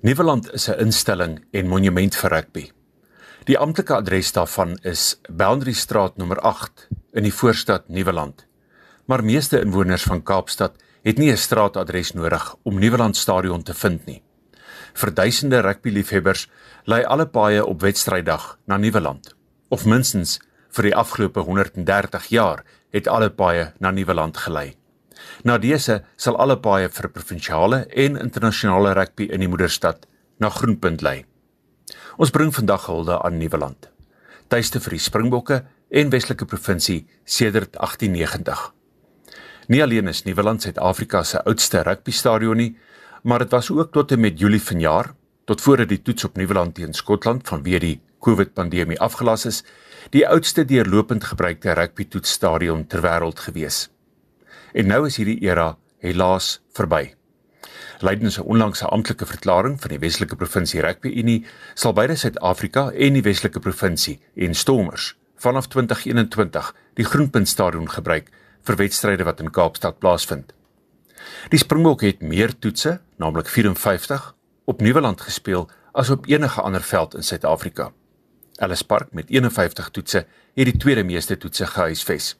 Nieuweland is 'n instelling en monument vir rugby. Die amptelike adres daarvan is Boundary Straat nommer 8 in die voorstad Nieuweland. Maar meeste inwoners van Kaapstad het nie 'n straatadres nodig om Nieuweland Stadion te vind nie. Vir duisende rugbyliefhebbers lei alle paaie op wedstrydag na Nieuweland. Of minstens vir die afgelope 130 jaar het alle paaie na Nieuweland gelei. Na dese sal alle paaie vir provinsiale en internasionale rugby in die moederstad na Groenpunt lei. Ons bring vandag hulde aan Nieuweland. Tuiste vir die Springbokke en Weselike provinsie sedert 1890. Nie alleen is Nieuweland Suid-Afrika se oudste rugbystadion nie, maar dit was ook tot en met Julie vanjaar, tot voor dit die toets op Nieuweland teen Skotland vanweë die COVID-pandemie afgelas is, die oudste deurlopend gebruikte rugbytoetsstadion ter wêreld gewees. En nou is hierdie era helaas verby. Leidens 'n onlangse amptelike verklaring van die Weselike Provinsie Rugby Unie sal beide Suid-Afrika en die Weselike Provinsie en Stormers vanaf 2021 die Groenpunt Stadion gebruik vir wedstryde wat in Kaapstad plaasvind. Die Springbok het meer toetse, naamlik 54, op Nieuweland gespeel as op enige ander veld in Suid-Afrika. Ellis Park met 51 toetse het die tweede meeste toetse gehuisves.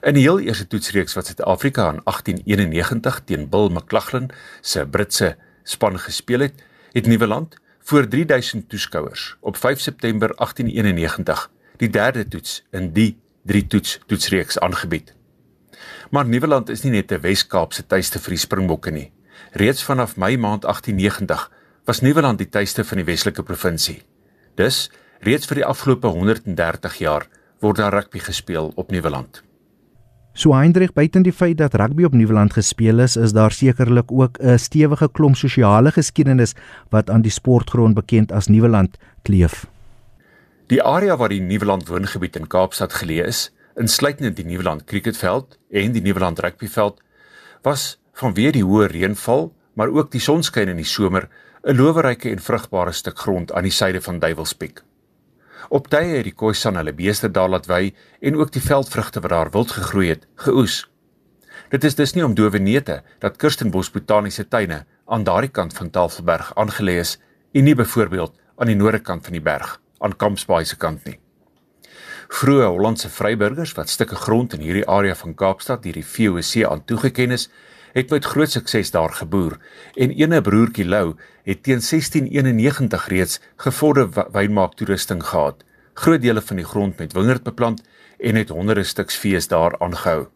In die heel eerste toetsreeks wat Suid-Afrika in 1891 teen Bill McLachlan se Britse span gespeel het, het Nieuweland voor 3000 toeskouers op 5 September 1891 die derde toets in die drie toets toetsreeks aangebied. Maar Nieuweland is nie net 'n Wes-Kaapse tuiste vir die Springbokke nie. Reeds vanaf Mei maand 1890 was Nieuweland die tuiste van die Weselike provinsie. Dus, reeds vir die afgelope 130 jaar word daar rugby gespeel op Nieuweland. So Hendrik, buiten die feit dat rugby op Nieuweland gespeel is, is daar sekerlik ook 'n stewige klomp sosiale geskiedenis wat aan die sportgrond bekend as Nieuweland kleef. Die area waar die Nieuweland woongebied in Kaapstad geleë is, insluitend die Nieuweland cricketveld en die Nieuweland rugbyveld, was vanweë die hoë reënval, maar ook die sonskyn in die somer, 'n loweryke en vrugbare stuk grond aan die suide van Duiwelspiek. Op tye het die Khoisan hulle beeste daar laat wy en ook die veldvrugte wat daar wild gegroei het, geoes. Dit is dus nie om dowe neute dat Kirstenbos Botaniese Tuine aan daardie kant van Tafelberg aangelê is en nie byvoorbeeld aan die noorde kant van die berg, aan Kampsbaai se kant nie. Vroeë Hollandse vryburgers wat stukke grond in hierdie area van Kaapstad deur die VOC aan toegeken is, het met groot sukses daar geboer en ene broertjie Lou het teen 1691 reeds gevorder wynmaak toerusting gehad. Groot dele van die grond met wingerd beplant en het honderde stuks fees daar aangehou.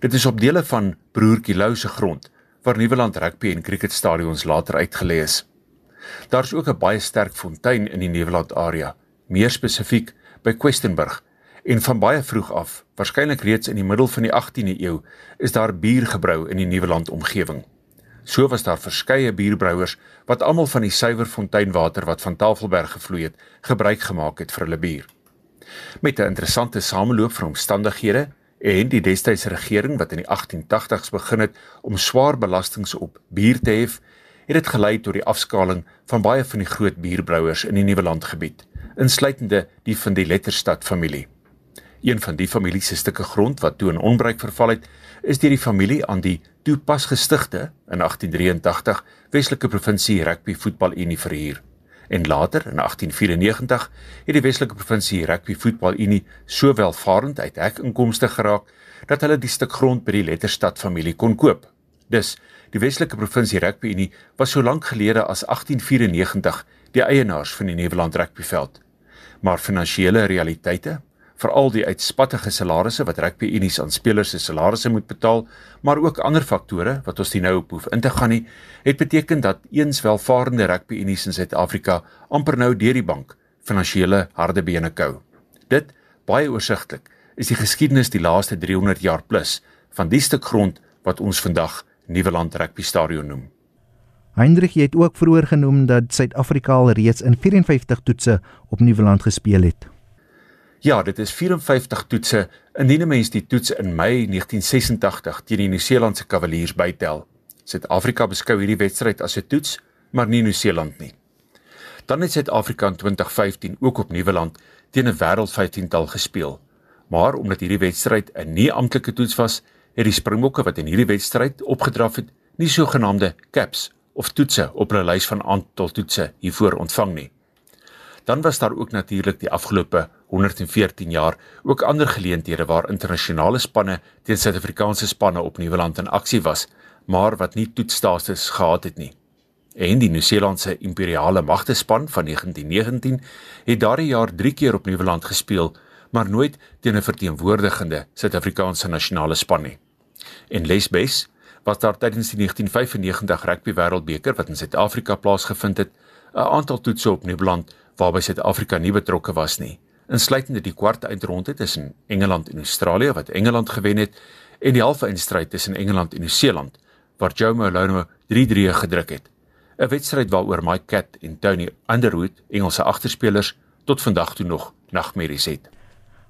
Dit is op dele van broertjie Lou se grond waar Nieuweland rugby en cricketstadions later uitgelê is. Daar's ook 'n baie sterk fontein in die Nieuweland area, meer spesifiek by Questenburg en van baie vroeg af, waarskynlik reeds in die middel van die 18de eeu, is daar bier gebrou in die Nieuweland omgewing. So was daar verskeie bierbrouers wat almal van die suiwer fonteinwater wat van Tafelberg gevloei het, gebruik gemaak het vir hulle bier. Met 'n interessante sameloop van omstandighede en die destydse regering wat in die 1880s begin het om swaar belastings op bier te hef, het dit gelei tot die afskaling van baie van die groot bierbrouers in die Nieuweland gebied insluitende die van die Letterstad familie. Een van die familie se stukke grond wat toe in onbruik verval het, is deur die familie aan die toe pas gestigte in 1883 Weselike Provinsie Rugby Voetbal Unie verhuur. En later in 1894 het die Weselike Provinsie Rugby Voetbal Unie so welvarend uit hekinkomste geraak dat hulle die stuk grond by die Letterstad familie kon koop. Dus die Weselike Provinsie Rugby Unie was so lank gelede as 1894 die eienaars van die Nieuweland rugbyveld maar finansiële realiteite, veral die uitspattige salarisse wat rugby unies aan spelers se salarisse moet betaal, maar ook ander faktore wat ons nie nou op hoef in te gaan nie, het beteken dat eens welvarende rugby unies in Suid-Afrika amper nou deur die bank finansiële harde bene kou. Dit baie oorsigtelik is die geskiedenis die laaste 300 jaar plus van die stuk grond wat ons vandag Nieuweland Rugby Stadion noem. Jy het ook vroeër genoem dat Suid-Afrika al reeds in 54 toetse op Nieuweland gespeel het. Ja, dit is 54 toetse indien 'n mens die toets in Mei 1986 teen die Nieu-Seelandse Cavaliers bytel. Suid-Afrika beskou hierdie wedstryd as 'n toets, maar nie Nieu-Seeland nie. Dan het Suid-Afrika in 2015 ook op Nieuweland teen 'n wêreldvyftiental gespeel. Maar omdat hierdie wedstryd 'n nie amptelike toets was, het die Springbokke wat in hierdie wedstryd opgedraf het, nie sogenaamde caps of toetse op hulle lys van aantal toetse hiervoor ontvang nie. Dan was daar ook natuurlik die afgelope 114 jaar ook ander geleenthede waar internasionale spanne teen Suid-Afrikaanse spanne op Nieuweland in aksie was, maar wat nie toetsstatus gehad het nie. En die Nieu-Seelandse Imperiale Magtespan van 1919 het daardie jaar 3 keer op Nieuweland gespeel, maar nooit teen 'n verteenwoordigende Suid-Afrikaanse nasionale span nie. En Lesbes was daar tydens die 1995 Rugby Wêreldbeker wat in Suid-Afrika plaasgevind het, 'n aantal toetse op Nieuweland waarby Suid-Afrika nie betrokke was nie, insluitende die kwart eindronde tussen Engeland en Australië wat Engeland gewen het en die halve eindstryd tussen Engeland en Nieu-Seeland waar Joe Malone 3-3 gedruk het. 'n Wedstryd waaroor Mike Cat en Tony Underwood, Engelse agterspelers, tot vandag toe nog nagmerries het.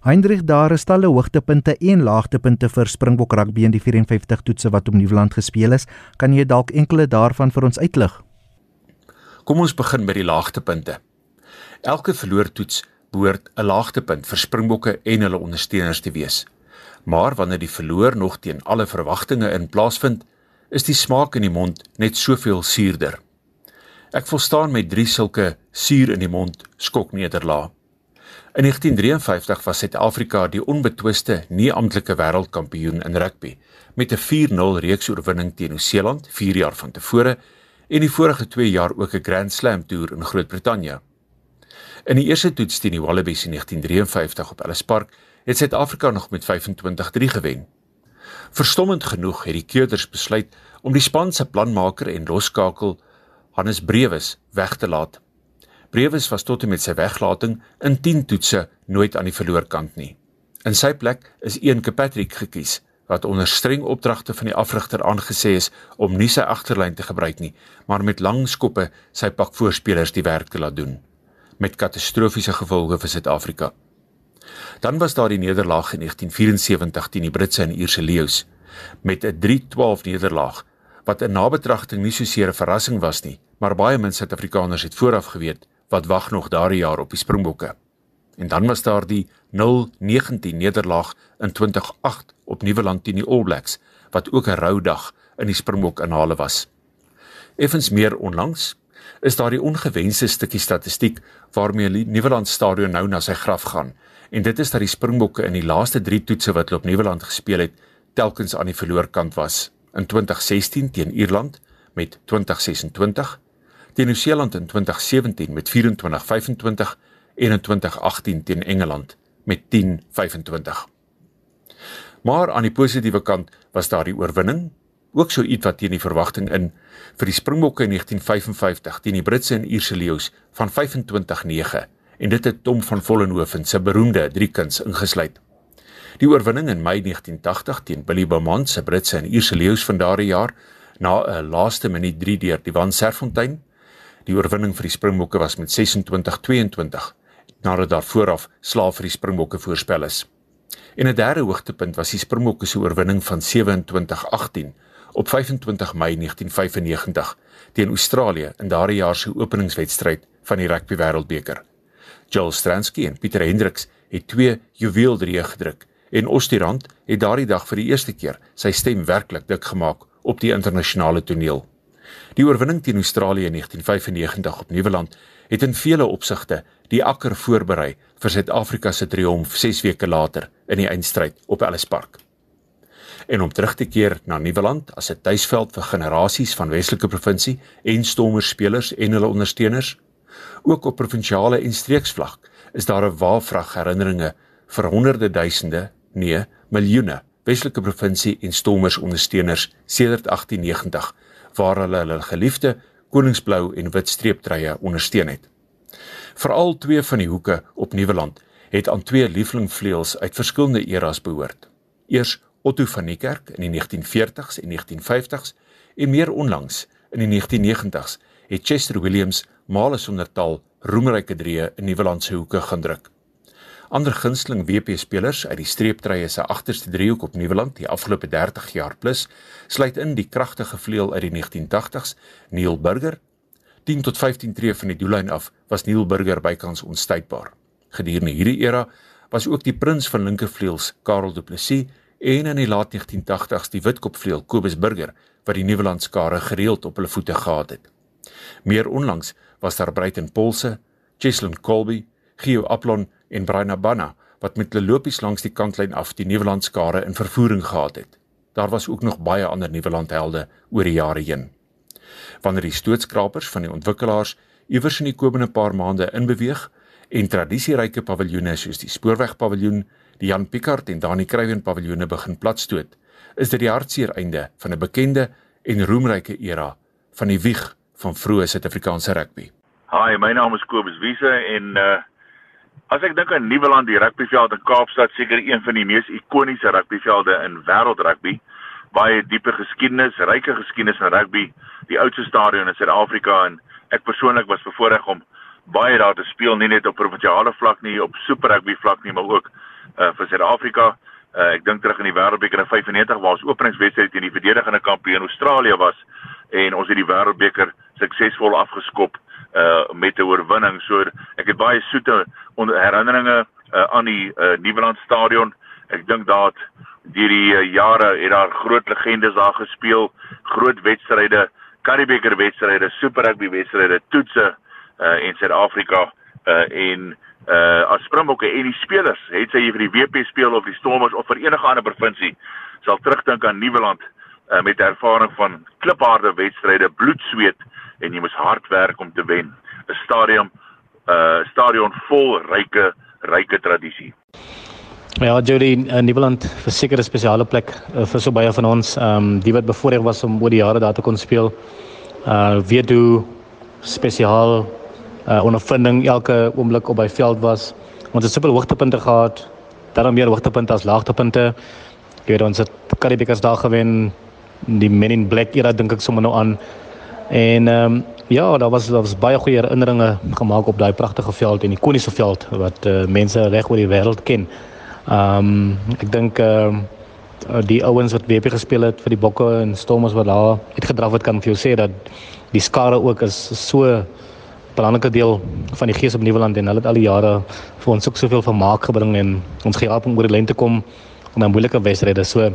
Hendrik daar is talle hoogtepunte en laagtepunte vir Springbok rugby in die 54 toetse wat op Nieuweland gespeel is. Kan jy dalk enkele daarvan vir ons uitlig? Kom ons begin met die laagtepunte. Elke verloor toets behoort 'n laagtepunt vir Springbokke en hulle ondersteuners te wees. Maar wanneer die verloor nog teen alle verwagtinge in plaasvind, is die smaak in die mond net soveel suurder. Ek volstaan met drie sulke suur in die mond skoknederlae. In 1953 was Suid-Afrika die onbetwiste nie-amptelike wêreldkampioen in rugby met 'n 4-0 reeks oorwinning teen Nieu-Seeland 4 jaar van tevore en die vorige 2 jaar ook 'n Grand Slam toer in Groot-Brittanje. In die eerste toets teen die Wallabies in 1953 op Ellis Park het Suid-Afrika nog met 25-3 gewen. Verstommend genoeg het die keurders besluit om die span se planmaker en loskakel Hannes Brewes weg te laat. Brewes was tot en met sy weglating in 10 toetse nooit aan die verloorkant nie. In sy plek is Ian Kirkpatrick gekies wat onder streng opdragte van die afrigter aangesê is om nie sy agterlyn te gebruik nie, maar met lang skoppe sy pak voorspelers die werk te laat doen met katastrofiese gevolge vir Suid-Afrika. Dan was daar die nederlaag in 1974 teen die Britse en Ierse leeu's met 'n 3-12 nederlaag wat in nabetragting nie so seer 'n verrassing was nie, maar baie min Suid-Afrikaners het vooraf geweet wat wag nog daardie jaar op die Springbokke. En dan was daar die 0-19 nederlaag in 2008 op Nieuweland teen die All Blacks wat ook 'n rou dag in die Springbok inhale was. Effens meer onlangs is daar die ongewenste stukkie statistiek waarmee Nieuweland Stadion nou na sy graf gaan. En dit is dat die Springbokke in die laaste 3 toetse wat hulle op Nieuweland gespeel het, telkens aan die verloorkant was. In 2016 teen Ierland met 2026, teen Nieu-Seeland in 2017 met 24-25 en in 2018 teen Engeland met 10-25. Maar aan die positiewe kant was daar die oorwinning ook so iets wat teen die verwagting in vir die Springbokke in 1955 teen die Britse en Ierse leeu's van 25-9 en dit het Tom van Vollenhoven se beroemde driekuns ingesluit. Die oorwinning in Mei 1980 teen Billy Beaumont se Britse en Ierse leeu's van daardie jaar na 'n laaste minuut 3 deur die Van Serfontein. Die oorwinning vir die Springbokke was met 26-22 nadat daar vooraf slaaf vir die Springbokke voorspel is. En 'n derde hoogtepunt was die Springbokke se oorwinning van 27-18 op 25 Mei 1995 teen Australië in daardie jaar se openingswedstryd van die Rugby Wêreldbeker. Joel Stransky en Pieter Hendriks het twee juweeldrieë gedruk en Ostirand het daardie dag vir die eerste keer sy stem werklik dik gemaak op die internasionale toneel. Die oorwinning teen Australië in 1995 op Nieuweland het in vele opsigte die akker voorberei vir Suid-Afrika se triomf 6 weke later in die eindstryd op Ellis Park en om terug te keer na Nieuweland as 'n tuisveld vir generasies van Weselike provinsie en stommerspelers en hulle ondersteuners. Ook op provinsiale en streeksvlak is daar 'n waafrag herinneringe vir honderde duisende, nee, miljoene Weselike provinsie en stommers ondersteuners sedert 1890 waar hulle hulle geliefde koningsblou en wit streeptreie ondersteun het. Veral twee van die hoeke op Nieuweland het aan twee lieflingvleuels uit verskillende eras behoort. Eers Otto van Niekerk in die 1940s en 1950s en meer onlangs in die 1990s het Chester Williams male sonder taal roemryke drieë in Nieuwelandse hoeke gedruk. Ander gunsteling WP spelers uit die streeptrye se agterste driehoek op Nieuweland die afgelope 30 jaar plus sluit in die kragtige vleuel uit die 1980s Neil Burger 10 tot 15 tree van die doellyn af was Neil Burger bykans onstuitbaar. Gedurende hierdie era was ook die prins van linkervleuels Karel Du Plessis en in die laat 1980s die witkopvleuel Kobus Burger wat die Nieuweland skare gereeld op hulle voete gehad het. Meer onlangs was daar Breiten Polse, Cheslin Colby, Gio Aplon en Brian Abana wat met hulle lopies langs die kantlyn af die Nieuweland skare in vervoering gehad het. Daar was ook nog baie ander Nieuweland helde oor die jare heen. Wanneer die stootskrapers van die ontwikkelaars iewers in die komende paar maande inbeweeg en tradisieryke paviljoene soos die Spoorwegpaviljoen, die Jan Picard en Dani Kruiven paviljoene begin platstoot, is dit die hartseer einde van 'n bekende en roemryke era van die wieg van vroeë Suid-Afrikaanse rugby. Hi, my naam is Kobus Wiese en uh as ek dink aan Nieuweland die rugbyveld in Kaapstad, seker een van die mees ikoniese rugbyvelde in wêreldrugby. Baie diepe geskiedenis, ryke geskiedenis in rugby, die oudste stadion in Suid-Afrika en ek persoonlik was bevoorreg om baie daar te speel nie net op provinsiale vlak nie, op super rugby vlak nie, maar ook uh vir Suid-Afrika. Uh ek dink terug in die Wêreldbeker in 95 waar ons openingswedstryd teen die verdedigende kampioen Australië was en ons het die Wêreldbeker suksesvol afgeskop uh met 'n oorwinning. So ek het baie soete herinneringe uh, aan die uh, Nieuweland stadion. Ek dink dat deur die uh, jare het daar groot legendes daar gespeel, groot wedstryde, Karibeker wedstryde, Super Rugby wedstryde, toetse uh in Suid-Afrika uh en uh as Springbokke en die spelers, het sy vir die WP speel of die Stormers of vir enige ander provinsie, sal terugdink aan Nieuweland uh met ervaring van klipharde wedstryde, bloed, sweet en jy moes hard werk om te wen. 'n Stadion uh stadion vol ryke ryke tradisie. Ja, Jody, uh, Nieuweland verseker 'n spesiale plek uh, vir so baie van ons, ehm um, die wat bevoorreg was om oor die jare daar te kon speel. Uh weet hoe spesiaal uh ondervinding elke oomblik op by veld was. Ons het soveel hoogtepunte gehad, daarom meer hoogtepunte as laagtepunte. Jy weet ons het Karibikers daar gewen, die Men in Black era dink ek sommer nou aan. En ehm um, ja, daar was daar was baie goeie herinneringe gemaak op daai pragtige veld en ikoniese veld wat uh, mense reg oor die wêreld ken. Ehm um, ek dink ehm uh, die ouens wat WP gespeel het vir die Bokke en Stormers wat daar het kan vir jou sê dat die skare ook is so belangrike deel van die gees op Nieuweland en hulle het al die jare vir ons ook soveel vermaak gebring en ons gehelp om oor die lyn te kom in 'n moeilike wedstryde. So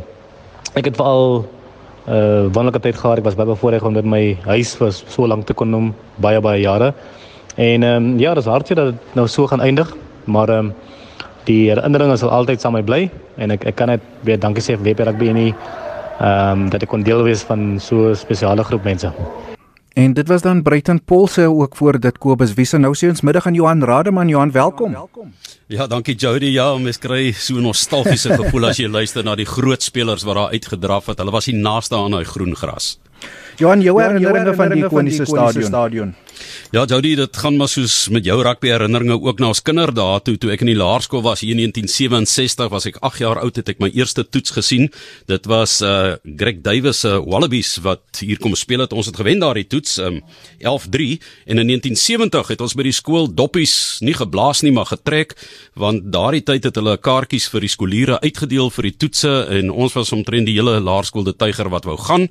ek het veral uh wonderlike tyd gehad. Ek was baie bevoorreg om dit my huis vir so lank te kon noem, baie baie jare. En ehm um, ja, dis hartjie dat dit nou so gaan eindig, maar ehm um, die herinneringe sal altyd saam met my bly en ek ek kan net weer dankie sê vir WP Rugby en nie ehm um, dat ek kon deel wees van so 'n spesiale groep mense. En dit was dan Breiten Polse ook voor dit Kobus Wiese nou sê ons middag aan Johan Rademan Johan welkom. Ja, dankie Jody. Ja, mens kry so 'n nostalgiese gevoel as jy luister na die groot spelers wat daar uitgedraf het. Hulle was die naaste aan daai groen gras. Johan, jou herinneringe van die ikoniese stadion. stadion. Ja, Jody, dit gaan maar soos met jou rugby herinneringe ook na ons kinderdae toe toe ek in die laerskool was hier in 1967 was ek 8 jaar oud het ek my eerste toets gesien. Dit was uh Greg Davis se uh, Wallabies wat hier kom speel het. Ons het gewen daardie toets um 11-3 en in 1970 het ons by die skool doppies nie geblaas nie maar getrek want daardie tyd het hulle kaartjies vir die skooliere uitgedeel vir die toetse en ons was omtrent die hele laerskool die tyger wat wou gaan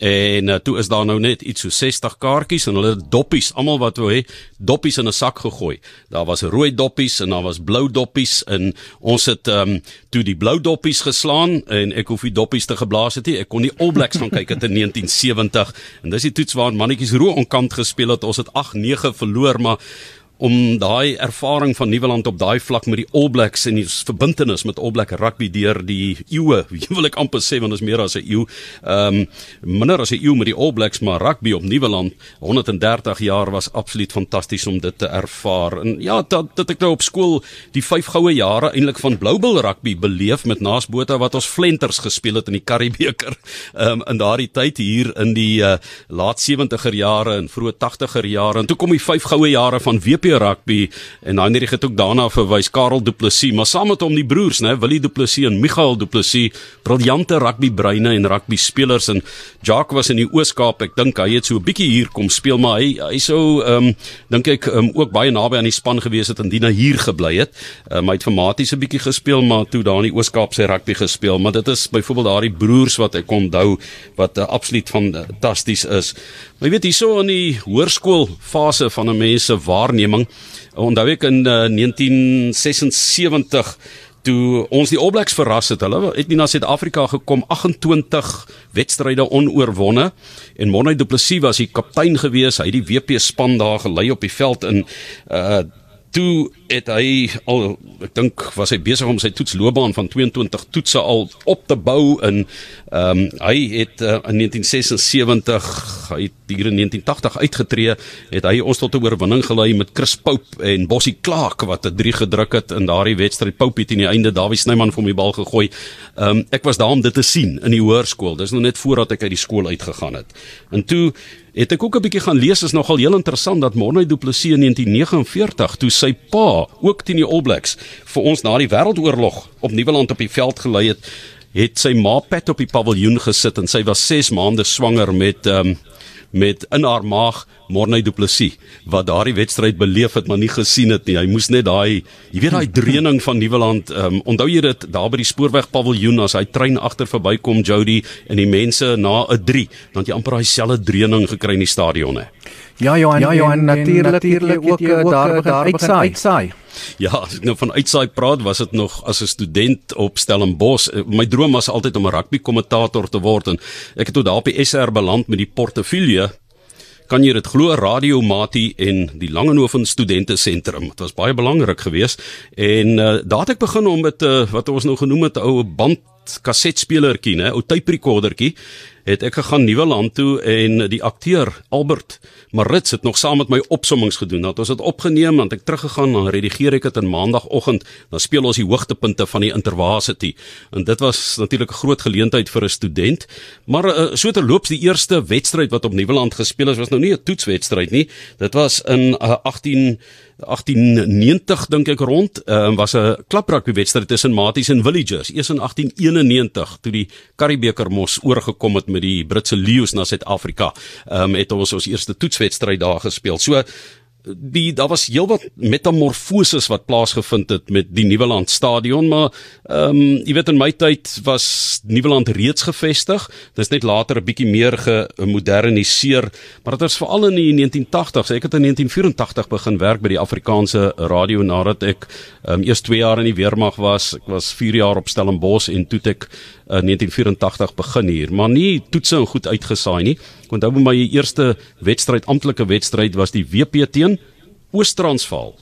En uh, toe is daar nou net iets so 60 kaartjies en hulle doppies, almal wat wou hê, doppies in 'n sak gegooi. Daar was rooi doppies en daar was blou doppies en ons het ehm um, toe die blou doppies geslaan en ek hoef die doppies te geblaas het nie. Ek kon die All Blacks gaan kyk het in 1970 en dis die toets waar mannetjies rooi onkant gespeel het. Ons het 8-9 verloor, maar om daai ervaring van Nieuweland op daai vlak met die All Blacks en die verbintenis met All Black rugby deur die eeue, wil ek amper sê want dit is meer as 'n eeu. Ehm um, minder as 'n eeu met die All Blacks, maar rugby op Nieuweland 130 jaar was absoluut fantasties om dit te ervaar. En ja, dat dat ek nou op skool die vyf goue jare eintlik van Bloubil rugby beleef met naasbota wat ons Flenters gespeel het in die Karibeker. Ehm um, in daardie tyd hier in die uh, laat 70er jare en vroeë 80er jare en toe kom die vyf goue jare van WP rugby en Heinrich het ook daarna verwys Karel Du Plessis, maar saam met hom die broers, né, Willie Du Plessis en Michael Du Plessis, briljante rugby breine en rugby spelers en Jacques was in die Oos-Kaap. Ek dink hy het so 'n bietjie hier kom speel, maar hy hy sou ehm um, dink ek um, ook baie naby aan die span gewees het indien hy hier gebly het. Um, hy het vir Maties 'n bietjie gespeel, maar toe daar in die Oos-Kaap sy rugby gespeel, maar dit is byvoorbeeld daardie broers wat ek onthou wat uh, absoluut fantasties is. Maar jy weet hierso in die hoërskool fase van 'n mens se waarneming Onthou ek in uh, 1976 toe ons die All Blacks verras het. Hulle het nie na Suid-Afrika gekom 28 wedstryde onoorwonne en Monay Du Plessis was die kaptein gewees. Hy het die WP span daar gelei op die veld in uh toe het hy al ek dink was hy besig om sy toetsloopbaan van 22 toetse al op te bou in ehm um, hy het uh, in 1976 hy het hier in 1980 uitgetree het hy ons tot 'n oorwinning gelei met Chris Pope en Bossie Clark wat 'n 3 gedruk het in daardie wedstryd. Pope het in die einde Dawie Snyman vir my bal gegooi. Ehm um, ek was daar om dit te sien in die hoërskool. Dis nog net voordat ek uit die skool uitgegaan het. En toe Het ek ook 'n bietjie gaan lees is nogal heel interessant dat Morne Du Plessis in 1949 toe sy pa ook teen die All Blacks vir ons na die Wêreldoorlog op Nieuweland op die veld gelei het, het sy ma pet op die paviljoen gesit en sy was 6 maande swanger met ehm um, met in haar maag Morney Du Plessis wat daardie wedstryd beleef het maar nie gesien het nie. Hy moes net daai jy weet daai dreuning van Nieuweland, ehm um, onthou jy dit daar by die spoorweg paviljoen as hy trein agter verbykom Jody en die mense na 'n 3, dan jy amper daai selfde dreuning gekry in die stadion hè. Ja Johan, ja Johan, natuurlik natuurlik ook uh, daar daar begin uitsaai. Ja, as ek nou van uitsaai praat, was dit nog as 'n student op Stellenbosch. Eh, my droom was altyd om 'n rugby kommentator te word en ek het tot daar op die SR beland met die portefeulje kan jy dit glo radiomatie en die Langehoven studente sentrum dit was baie belangrik geweest en uh, daar het ek begin om met uh, wat ons nou genoem het 'n ou band kasetspelertjie nê ou tape recordertjie het ek gegaan Nuwe Land toe en die akteur Albert Marits het nog saam met my opsommings gedoen. Dat ons dit opgeneem en ek teruggegaan en redigeer ek dit in maandagooggend. Dan speel ons die hoogtepunte van die Intervarsity. En dit was natuurlik 'n groot geleentheid vir 'n student. Maar uh, so terloops die eerste wedstryd wat op Nuwe Land gespeel is was nou nie 'n toetswedstryd nie. Dit was in uh, 18 1890 dink ek rond, uh, was 'n klaprugby wedstryd tussen Maties en Villagers. Eers in 1891 toe die Karibeker mos oorgekom het met die Britse Lions na Suid-Afrika, um, het ons ons eerste toetswedstryd daar gespeel. So die daar was heelwat metamorfoses wat plaasgevind het met die Nieuweland stadion maar ehm um, jy weet in my tyd was Nieuweland reeds gevestig. Dit is net later 'n bietjie meer gemoderniseer maar dit was veral in die 1980s ek het in 1984 begin werk by die Afrikaanse radio nadat ek ehm um, eers 2 jaar in die weermag was. Ek was 4 jaar op Stellenbosch en toe ek in uh, 1984 begin hier. Maar nie toetse en goed uitgesaai nie Ek onthou my eerste wedstryd, amptelike wedstryd was die WP teen Oos-Transvaal.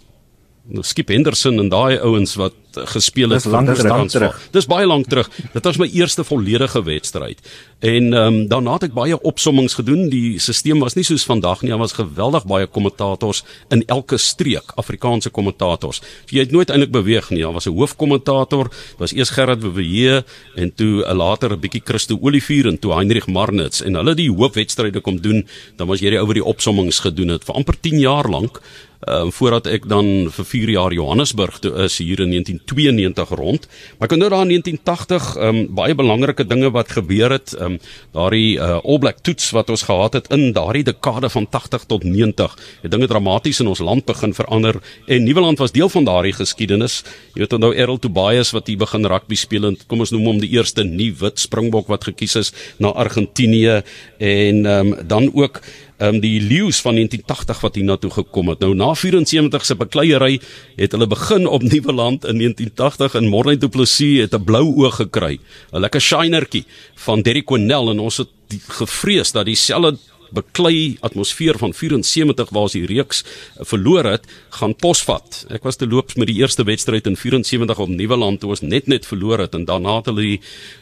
Nou Skip Henderson en daai ouens wat gespeel het vir Transvaal. Dis baie lank terug. Dit was my eerste volledige wedstryd. En ehm um, daarna het ek baie opsommings gedoen. Die stelsel was nie soos vandag nie. Daar was geweldig baie kommentators in elke streek, Afrikaanse kommentators. Jy het nooit eintlik beweeg nie. Daar was 'n hoofkommentator, was eers Gerard Wewe en toe 'n later 'n bietjie Christo Olivier en toe Heinrich Marnitz en hulle die hoofwedstryde kom doen. Dan was jy die ou wat die opsommings gedoen het vir amper 10 jaar lank. Ehm uh, voordat ek dan vir 4 jaar Johannesburg toe is hier in 1992 rond. Maar ek onthou daar in 1980 ehm um, baie belangrike dinge wat gebeur het. Ehm um, daardie uh, All Black toets wat ons gehad het in daardie dekade van 80 tot 90. Het dinge dramaties in ons land begin verander en Nieuweland was deel van daardie geskiedenis. Jy weet onthou Errol Tobias wat hier begin rugby speel en kom ons noem hom die eerste nuwe wit springbok wat gekies is na Argentinië en ehm um, dan ook ehm um, die leeu's van 1980 wat hiernatoe gekom het. Nou na 74 se bekleierery het hulle begin op nuwe land in 1980 in Morne Du Plessis het 'n blou oog gekry. 'n Lekker shinertjie van Derrick Cornell en ons het gevrees dat dieselfde beklei atmosfeer van 74 waar sy reeks verloor het, gaan posvat. Ek was te loops met die eerste wedstryd in 74 op Nieuweland toe ons net net verloor het en daarna het hulle die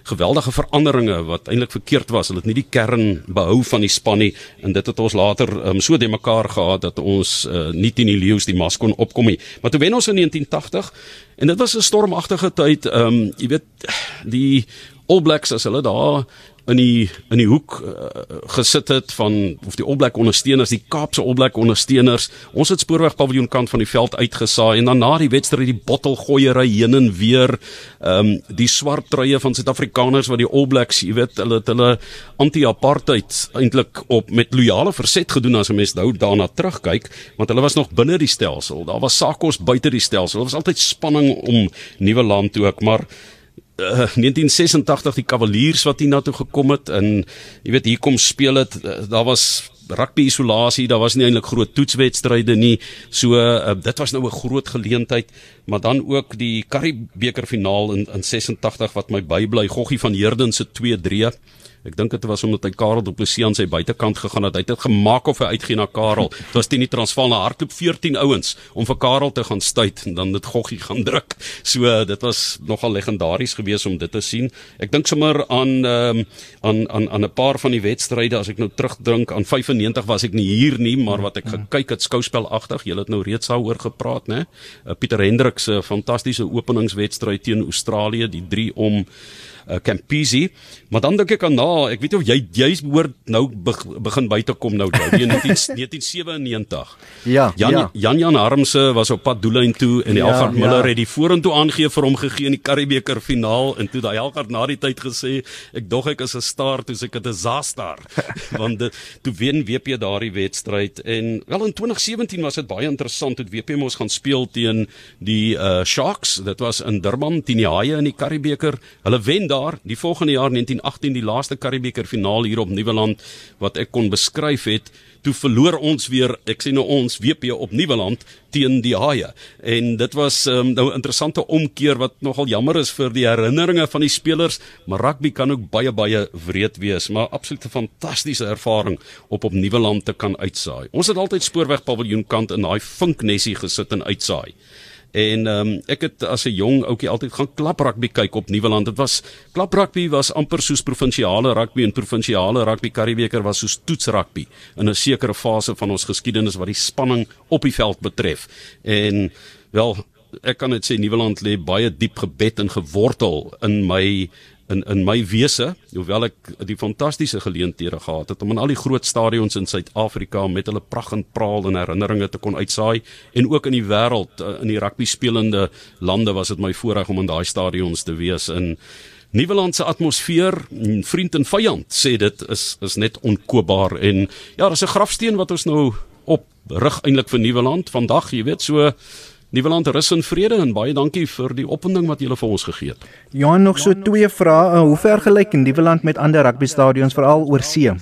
geweldige veranderinge wat eintlik verkeerd was. Hulle het nie die kern behou van die span nie en dit het ons later um, so de mekaar gehad dat ons uh, nie teen die leeu's die mas kon opkom nie. Maar toe wen ons in 1980 en dit was 'n stormagtige tyd. Ehm um, jy weet die All Blacks as hulle daar in die in die hoek uh, gesit het van of die Black ondersteuners, die Kaapse Black ondersteuners. Ons het spoorweg paviljoen kant van die veld uitgesaai en dan na die wedstryd die bottelgooiery heen en weer, ehm um, die swart truie van Suid-Afrikaners wat die Blacks, jy weet, hulle het hulle anti-apartheid eintlik op met loyale verset gedoen as 'n mens nou daarna terugkyk, want hulle was nog binne die stelsel. Daar was sakos buite die stelsel. Daar was altyd spanning om nuwe land toe ek, maar uh, 1986 die Cavaliers wat hier na toe gekom het en jy weet hier kom speel dit uh, daar was rugby isolasie, daar was nie eintlik groot toetswedstryde nie. So uh, dit was nou 'n groot geleentheid, maar dan ook die Currie beker finaal in in 86 wat my bybly Goggie van Heerden se 2-3 Ek dink dit was omdat hy Karel Du Plessis aan sy buitekant gegaan het. Hy het dit gemaak of hy uitgee na Karel. Dit was teen die Transvaal na hardloop 14 ouens om vir Karel te gaan stuit en dan dit goggie gaan druk. So dit was nogal legendaries geweest om dit te sien. Ek dink sommer aan um, aan aan aan 'n paar van die wedstryde as ek nou terugdink aan 95 was ek nie hier nie, maar wat ek gekyk het skouspelagtig. Jy het nou reeds daaroor gepraat, né? Uh, Pieter Hendriks se fantastiese openingswedstryd teen Australië, die 3 om uh, Campisi. Maar dan dink ek aan na, ek weet of jy jy hoor nou begin by te kom nou nou 1997. Ja, Jan ja. Jan Jan Harmse was op pad Doelyn toe en die Ja, Elgard Miller ja. het die vorentoe aangegee vir hom gegee in die Karibeker finaal en toe daai Elgard na die tyd gesê ek dog ek is 'n star toe ek 'n disaster want dit toe wen WP daardie wedstryd en wel in 2017 was dit baie interessant toe WP mos gaan speel teen die uh, Sharks dit was in Durban teen die Haie in die Karibeker hulle wen daar die volgende jaar 1918 die laaste Karibeker finaal hier op Nieuweland wat ek kon beskryf het toe verloor ons weer ek sê nou ons WP op Nieuweland teen die Haie en dit was um, nou 'n interessante omkeer wat nogal jammer is vir die herinneringe van die spelers maar rugby kan ook baie baie wreed wees. Maar absoluut 'n fantastiese ervaring op op Nieuweland te kan uitsaai. Ons het altyd spoorweg paviljoenkant in daai vinknessie gesit en uitsaai En ehm um, ek het as 'n jong ouetjie altyd gaan klap rugby kyk op Nieuweland. Dit was klap rugby was amper soos provinsiale rugby en provinsiale rugby Karibeker was soos toets rugby in 'n sekere fase van ons geskiedenis wat die spanning op die veld betref. En wel ek kan net sê Nieuweland lê baie diep gebed en gewortel in my in in my wese, hoewel ek die fantastiese geleenthede gehad het om in al die groot stadions in Suid-Afrika met hulle pragt en praal en herinneringe te kon uitsaai en ook in die wêreld eh, in die rugby spelende lande was dit my voorreg om in daai stadions te wees. In Nieuweland se atmosfeer, mm, vriend en vyand sê dit is is net onkoopbaar. En ja, daar's 'n grafsteen wat ons nou op rig eintlik vir Nieuweland vandag, jy weet, so Nieuweland rus in vrede en baie dankie vir die opwinding wat julle vir ons gegee het. Johan nog so twee vrae. Uh, Hoe ver gelyk Nieuweland met ander rugbystadions veral oor see?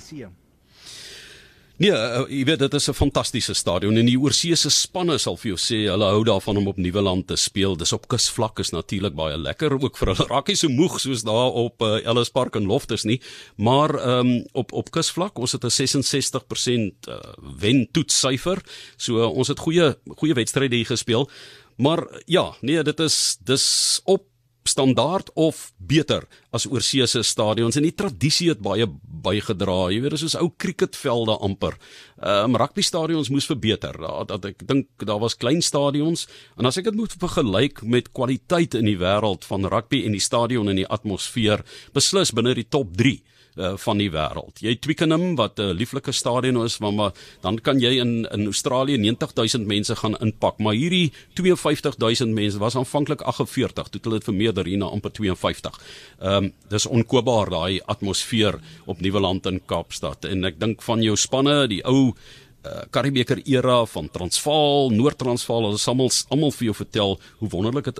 Nee, uh, jy weet dit is 'n fantastiese stadion en die oorseese spanne sal vir jou sê hulle hou daarvan om op Nieuweland te speel. Dis op kusvlak is natuurlik baie lekker ook vir hulle. Raak nie so moeg soos daar op uh, Ellis Park en Loftus nie, maar um, op op kusvlak ons het 'n 66% uh, wen toetssyfer. So uh, ons het goeie goeie wedstryde hier gespeel. Maar ja, nee, dit is dis op standaard of beter as oorseese stadions en die tradisie het baie bygedra. Jy weet, dis soos ou cricketvelde amper. Ehm um, rugby stadions moes verbeter. Dat, dat ek dink daar was klein stadions en as ek dit moet vergelyk met kwaliteit in die wêreld van rugby en die stadion en die atmosfeer, beslis binne die top 3 uh, van die wêreld. Jy Twickenham wat 'n uh, lieflike stadion is, maar, maar dan kan jy in in Australië 90000 mense gaan inpak, maar hierdie 52000 mense was aanvanklik 48, toe het hulle dit vermeerder hier na amper 52. Ehm um, dis onkoopbaar daai atmosfeer op Nieuweland in Kaapstad en ek dink van jou spanne, die ou uh, Karibeker era van Transvaal, Noord-Transvaal, hulle sal almal vir jou vertel hoe wonderlik dit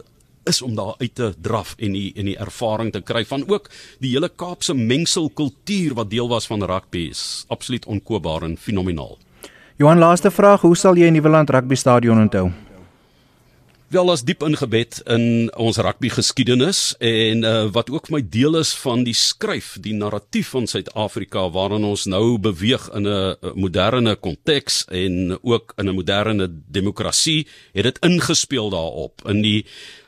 is om daar uit te draf en die en die ervaring te kry van ook die hele Kaapse mengsel kultuur wat deel was van rugby is absoluut onkoopbaar en fenomenaal. Johan laaste vraag, hoe sal jy Nieuweland rugbystadion onthou? Wel as diep ingebed in ons rugby geskiedenis en uh, wat ook my deel is van die skryf, die narratief van Suid-Afrika waarin ons nou beweeg in 'n moderne konteks en ook in 'n moderne demokrasie, het dit ingespeel daarop in die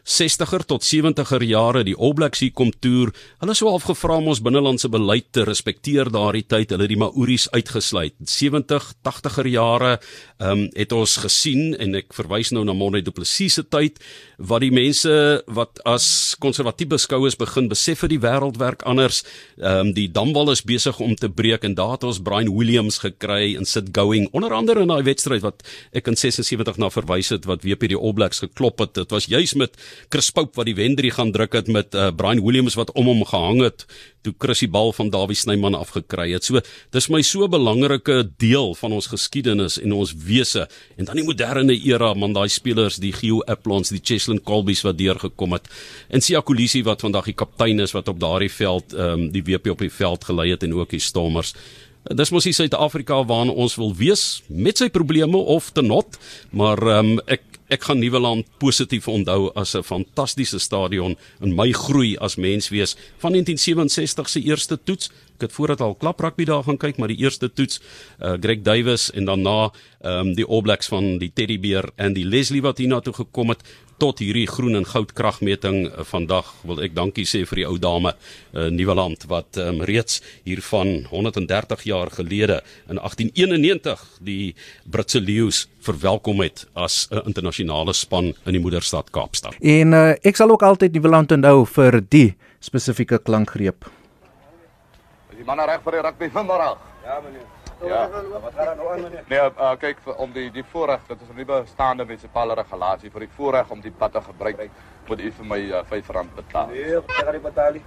60er tot 70er jare die All Blacks hier kom toer. Hulle sou al gevra om ons binnelandse beleid te respekteer daardie tyd. Hulle het die Maoris uitgesluit. 70, 80er jare ehm um, het ons gesien en ek verwys nou na Monde Du Plessis se tyd wat die mense wat as konservatief beskou is begin besef vir die wêreld werk anders. Ehm um, die damwal is besig om te breek en daar het ons Brian Williams gekry in sit going onder andere in daai wedstryd wat ek in 76 na verwys het wat WP die All Blacks geklop het. Dit was juis met Chris Pope wat die wendrie gaan druk het met uh, Brian Williams wat om hom gehang het toe Chris die bal van Dawie Snyman afgekry het. So dis my so belangrike deel van ons geskiedenis en ons wese en dan die moderne era man daai spelers die Gio Applons, die Cheslin Colbys wat deurgekom het en Sia Kolisi wat vandag die kaptein is wat op daardie veld ehm um, die WP op die veld gelei het en ook die Stormers dis mos die Suid-Afrika waarna ons wil wees met sy probleme of te not, maar um, ek ek gaan Nieuweland positief onthou as 'n fantastiese stadion in my groei as mens wees van 1967 se eerste toets. Ek het voordat al klap rugby daar gaan kyk, maar die eerste toets, uh, Greg Davis en daarna ehm um, die All Blacks van die Teddy Bear en die Leslie wat hiernatoe gekom het tot hierdie groen en goud kragmeting uh, vandag wil ek dankie sê vir die ou dame uh, Nieuweland wat um, reeds hiervan 130 jaar gelede in 1891 die Britse leeu's verwelkom het as 'n internasionale span in die moederstad Kaapstad. En uh, ek sal ook altyd Nieuweland onthou vir die spesifieke klankgreep. Manne reg vir die rugby vanmiddag? Ja, meneer. Ja. Wat gaan nou aan, meneer? Nee, uh, kyk vir- om die die voorreg, dit is 'n nuwe bestaande munisipale regulasie vir die voorreg om die pad te gebruik, moet u vir my uh, R5 betaal. Nee, ek gaan nie betaal nie.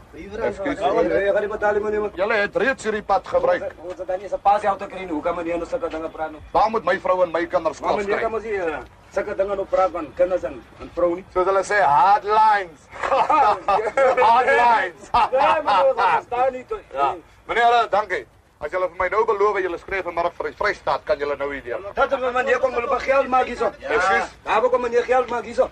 Ekskuus. Ja, meneer, ek gaan nie betaal nie, meneer. Julle het reeds hierdie pad gebruik. Ons het dan nie 'n passie auto kry nie. Hoe kan meneer nou sulke dinge praat nou? Waar moet my vrou en my kinders Maar kos meneer kan kry? mos nie eh, sulke dinge nou praat van kinders en en vrou nie. Soos hulle sê, hard lines. hard lines. Nee, meneer, ons verstaan nie. toe. ja. Meneer, dankie. As julle vir my nou beloof julle skryf vanmiddag vir die Vrystaat, kan julle nou hier deur. Dat is meneer kom hulle geld maak hierso. Ekskuus. Daar kom meneer geld maak hierso.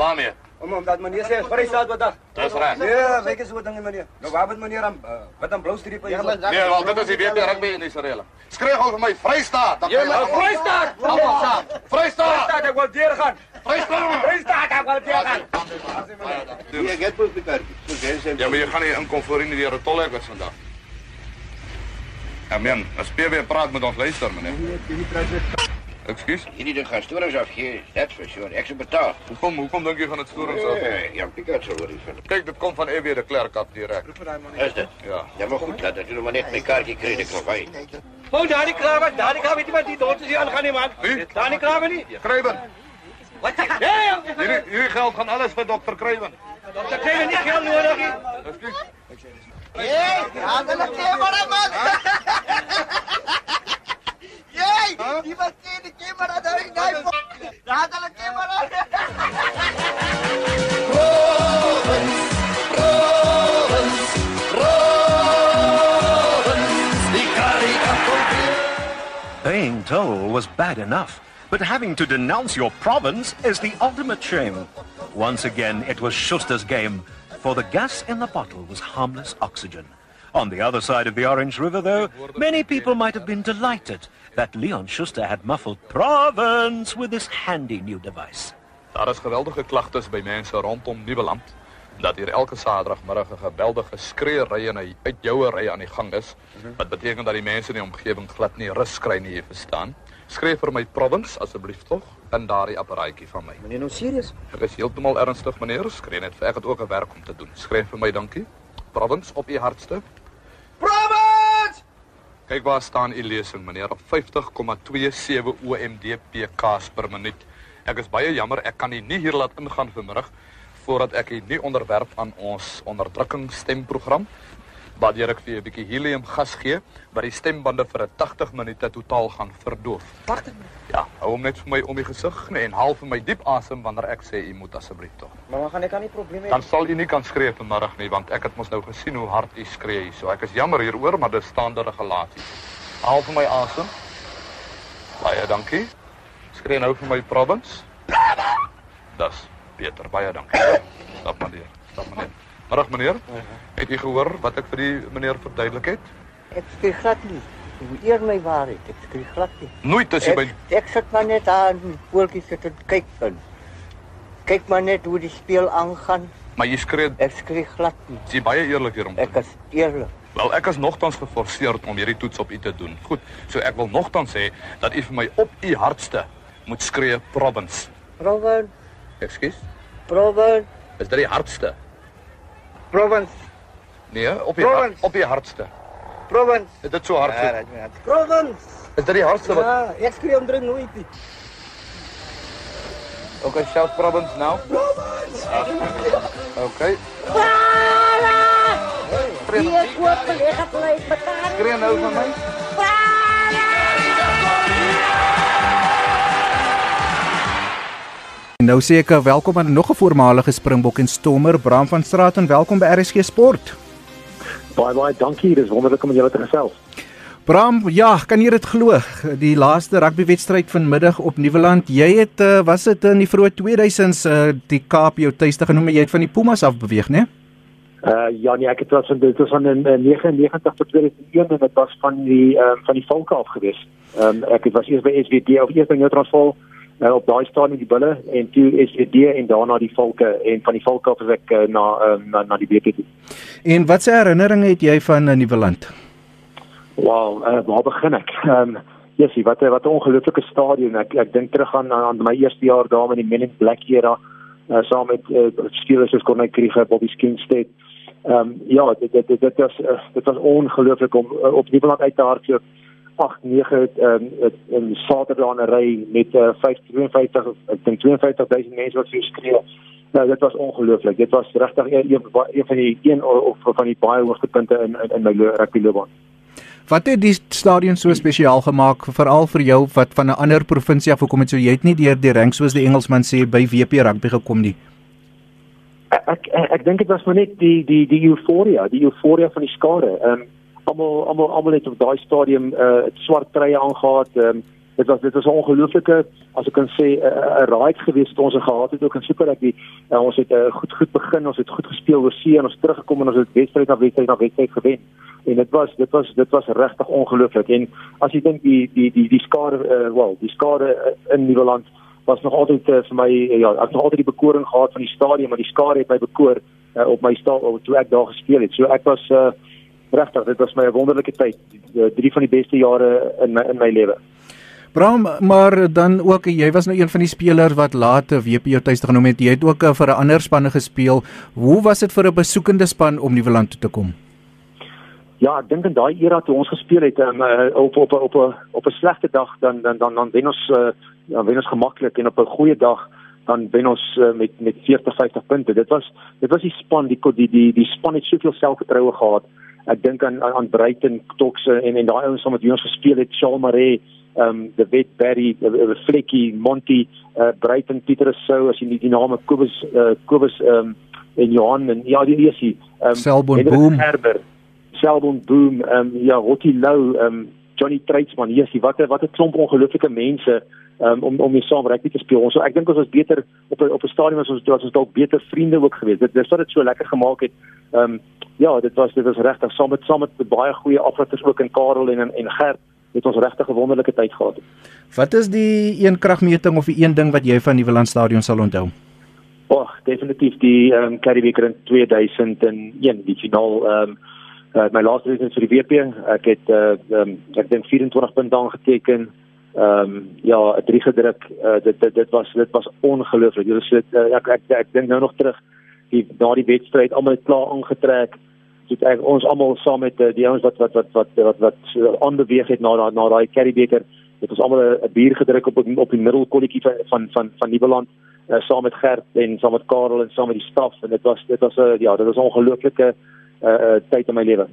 Waarmee? Om omdat meneer sê vrystaat wat dag. Dis reg. Nee, weet jy so dinge meneer. Nou waar moet meneer aan uh, wat aan blou streep hier? Nee, wel, dit is die WP rugby in Israel. Skryf gou vir my Vrystaat. dan Ja, kan maar julle- vrystaat. Almal saam. Vrystaat. Vrystaat ek wil deur gaan. Vrystaat. Vrystaat ek wil deur gaan. Ja, get voor Pieter. Ja, maar jy gaan nie inkom voor nie deur 'n tolhek was vandag. Ja, men, as PW praat met ons luister, meneer. Ekskuus. Hierdie ding gaan storings afgee, that's for sure. Ek se betaal. Hoekom hoekom dink jy gaan dit storings af? Nee, ja, Pieter sal oor vir. Kyk, dit kom van EW de Klerk af direk. Is dit? Ja. Ja, maar goed, laat dit maar net my kaartjie kry, ek kan wy. Oh, daar die krawe, daar die krawe, weet jy wat die dood is hier aangaan nie man. Wie? Daar die krawe nie. Kruiven. Wat? Ja, Hierdie hierdie geld gaan alles vir dokter Kruiven. dan kry jy nie geld nodig nie. Ekskuus. Paying toll was bad enough, but having to denounce your province is the ultimate shame. Once again, it was Schuster's game, for the gas in the bottle was harmless oxygen. On the other side of the Orange River, though, many people might have been delighted that Leon Schuster had muffled province with this handy new device. Daar is geweldige klagtes by mense rondom Nieuweland dat hier elke Saterdagmiddag 'n geweldige skreeery en 'n uitjouery aan die gang is. Wat beteken dat die mense in die omgewing glad nie rus kry nie, jy verstaan. Skryf vir my province asseblief tog in daardie apparaatjie van my. Meneer nou serieus? Ek is heeltemal ernstig meneer, skree net vir ek het ook 'n werk om te doen. Skryf vir my dankie. Province op u hartste. Province! Kyk waar staan u lesing meneer op 50,27 OMDPK's per minuut. Ek is baie jammer ek kan u nie hier laat ingaan vanmiddag voordat ek u nie onderwerp aan ons onderdrukkingsstemprogram waardeur ek vir u 'n bietjie helium gas gee wat die stembande vir 'n 80 minute totaal gaan verdoof. 80 Ja, hou hom net vir my om die gesig nee, en haal vir my diep asem wanneer ek sê u moet asseblief tog. Maar dan gaan ek aan nie probleme hê. Dan sal u nie kan skree vanmiddag nie want ek het mos nou gesien hoe hard u skree hier. So ek is jammer hieroor, maar dis staande regulasie. Haal vir my asem. Baie dankie. Skree nou vir my province. Das beter. Baie dankie. Stap meneer. Stap meneer. Middag meneer. Het u gehoor wat ek vir die meneer verduidelik het? Ek skry glad nie. Moet eer my waarheid. Ek skry glad nie. Nooit as jy by Ek, sit maar net daar in die voeltjie sit en kyk in. Kyk maar net hoe die speel aangaan. maar jy skree Ek skry glad nie. jy baie eerlik hierom. Ek is eerlik. Wel, ek is nogtans geforseer om hierdie toets op u te doen. Goed. So ek wil nogtans sê dat u vir my op u hartste moet skree province. Province, Ekskuus. province, Is dit die hardste? Province, Nee, op die hart, op die hardste. province. Is dit so hard? Ja, dat is province. is dit die hardste wat Ja, ek skree om drink nooit nie. Okay, shout province now. Province. Okay. Hier koop collega bly betaal. Skree nou vir my. Nou sê ek eh, welkom aan nog 'n voormalige Springbok en Stommer, Bram van Straat en welkom by RSG Sport. Baie baie dankie. Dis wonderlik om met julle te gesels. Bram, ja, kan jy dit glo? Die laaste rugbywedstryd vanmiddag op Nieuweland. Jy het uh, was dit in die vroeë 2000s uh, die Kaap jou tuiste genoem en jy het van die Pumas af beweeg, né? Uh ja nee, ek het was van dit was van in uh, 99 tot 2001 en dit was van die um, van die Volke af gewees. Ehm um, ek het was eers by SWD of eers by Neutransval uh, op daai stadium die bulle en toe SWD en daarna die Volke en van die Volke af as ek uh, na, uh, na na die BPT. En wat se herinneringe het jy van uh, Nieuweland? Wow, uh, waar begin ek? Ehm um, Jessie, wat wat 'n ongelooflike stadion. Ek ek dink terug aan aan my eerste jaar daar met die Men in Black era uh, saam met uh, spelers soos Corneille Krieger, Bobby Skinstead. Ehm um, ja, dit dit dit was uh, dit was ongelooflik om uh, op Nieuweland uit te hardloop. 8 9 ehm in Saterdaanry met uh, 552 ek dink 52000 mense wat vir skreeu. Nou dit was ongelooflik. Dit was regtig een, een, een van die een of van die baie hoogtepunte in in, in my rugby loopbaan. Wat het die stadion so spesiaal gemaak veral vir jou wat van 'n ander provinsie af gekom het so jy het nie deur die rank soos die Engelsman sê by WP rugby gekom nie? Ek ek, ek dink dit was maar net die die die euforia, die euforia van die skare. Ehm um, almal almal almal het op daai stadium 'n uh, swart treye aangetree. Ehm um, dit was dit was 'n ongelooflike as ek kan sê 'n ride geweest wat ons gehad het ook in Super Rugby. Uh, ons het uh, goed goed begin, ons het goed gespeel oor see en ons teruggekom en ons het wedstryd na wedstryd na wedstryd gewen en dit was dit was dit was regtig ongelooflik en as jy dink die die die die skare uh, wel die skare uh, in Nieuweland was nog altyd uh, vir my uh, ja ek het nog altyd die bekoring gehad van die stadion maar die skare het my bekoor uh, op my sta toe ek daar gespeel het so ek was uh, regtig dit was my 'n wonderlike tyd drie van die beste jare in my in my lewe Bram, maar dan ook jy was nou een van die spelers wat later WP jou tuiste genoem het. Jy het ook vir 'n ander spanne gespeel. Hoe was dit vir 'n besoekende span om Nieuweland toe te kom? Ja, ek dink in daai era toe ons gespeel het um, op op op op op 'n slegte dag dan dan dan dan wen ons uh, dan wen ons gemaklik en op 'n goeie dag dan wen ons uh, met met 40 50 punte. Dit was dit was die span die die die die span het soveel selfvertroue gehad. Ek dink aan aan Bruiten, Tokse en en daai ouens wat ons gespeel het, Charles Maree, ehm um, the Wet the Flecky, Monty, uh, Bruiten, Pieter Sou as jy die, die name Kobus uh, Kobus ehm um, en Johan en ja die Esie, ehm um, Selboom Boom. Herbert, Sheldon Boom, ehm um, ja, Rocky Lou, ehm um, Johnny Treitsman, hier is die watter wat 'n klomp ongelooflike mense um, om om mee saam rugby te speel. So ek dink ons was beter op op 'n stadium as ons was ons dalk beter vriende ook geweest. Dit dis wat dit so lekker gemaak het. Ehm um, ja, dit was dit was regtig saam met saam met baie goeie afletters ook in Karel en en Gert het ons regtig 'n wonderlike tyd gehad. Wat is die een kragmeting of die een ding wat jy van die Willand Stadion sal onthou? O, oh, definitief die ehm um, Currie Beeker in 2001, die finaal ehm um, uh, my laaste wedstryd vir die WP. Ek het uh um, ek dink 24 punte aangeteken. Ehm um, ja, 'n drie gedruk. Uh, dit, dit dit was dit was ongelooflik. Dit is uh, ek ek ek, dink nou nog terug die na die wedstryd almal klaar aangetrek. Dit ek ons almal saam met uh, die ouens wat wat wat wat wat wat aanbeweeg het na na daai carry beker. Dit was almal 'n bier gedruk op op die middelkolletjie van van van van Nieuweland uh, saam met Gert en saam met Karel en saam met die staf en dit was dit was 'n uh, ja, dit was 'n ongelooflike uh, tyd in my lewe.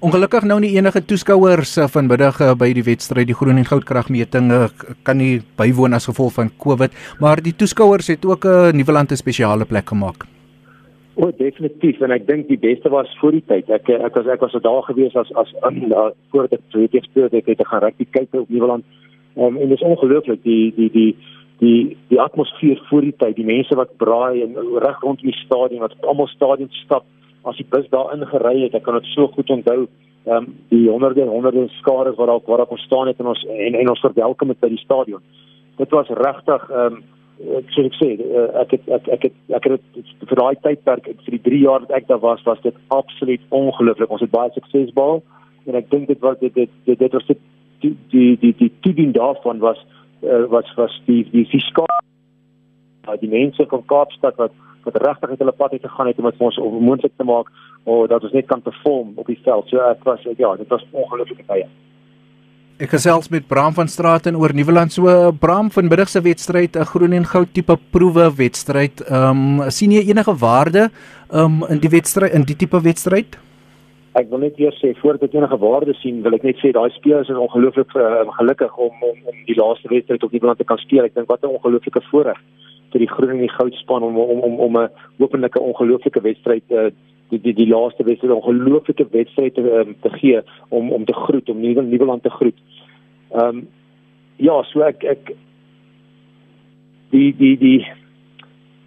Ongelukkig nou nie enige toeskouers uh, vanmiddag uh, by die wedstryd die groen en goud kragmeting uh, kan nie bywoon as gevolg van Covid, maar die toeskouers het ook 'n uh, Nieuweland 'n spesiale plek gemaak. O, oh, definitief en ek dink die beste was voor die tyd. Ek ek was ek was daar gewees as as uh, voor dit twee keer speel ek het gaan rugby kyk op Nieuweland. Um, en dit is ongelooflik die die die die die atmosfeer voor die tyd, die mense wat braai en reg rondom die stadion wat almal stadion stap as die bus daar ingery het, ek kan dit so goed onthou, ehm um, die honderde honderde skare wat daar waar daar kon staan het en ons en, en ons verwelkom het by die stadion. Dit was regtig ehm um, ek sê ek sê eh, ek het ek ek het ek het vir daai tydperk vir die 3 jaar wat ek daar was, was dit absoluut ongelooflik. Ons het baie sukses behaal en ek dink dit was dit dit dit, dit was dit die die die toedien daarvan was uh, was was die die fiskaal die mense van Kaapstad wat wat regtig uit hulle pad uit gegaan het om dit vir ons onmoontlik te maak of dat ons net kan perform op die veld. So ek was ja, dit was ongelooflike tye. Ek gesels met Bram van Straaten oor Nieuweland. So Bram van middag se wedstryd, 'n groen en goud tipe proewe wedstryd. Ehm um, sien jy enige waarde ehm um, in die wedstryd in die tipe wedstryd? Ek wil net eers sê voordat ek enige waarde sien, wil ek net sê daai spelers is ongelooflik uh, gelukkig om om om die laaste wedstryd op Nieuweland te kan speel. Ek dink wat 'n ongelooflike voorreg vir die groen en die goud span om om om om 'n openlike ongelooflike wedstryd uh, die die die laaste wedstryd 'n ongelooflike wedstryd te um, te gee om om te groet om nuwe nuwe land te groet. Ehm um, ja, so ek ek die die die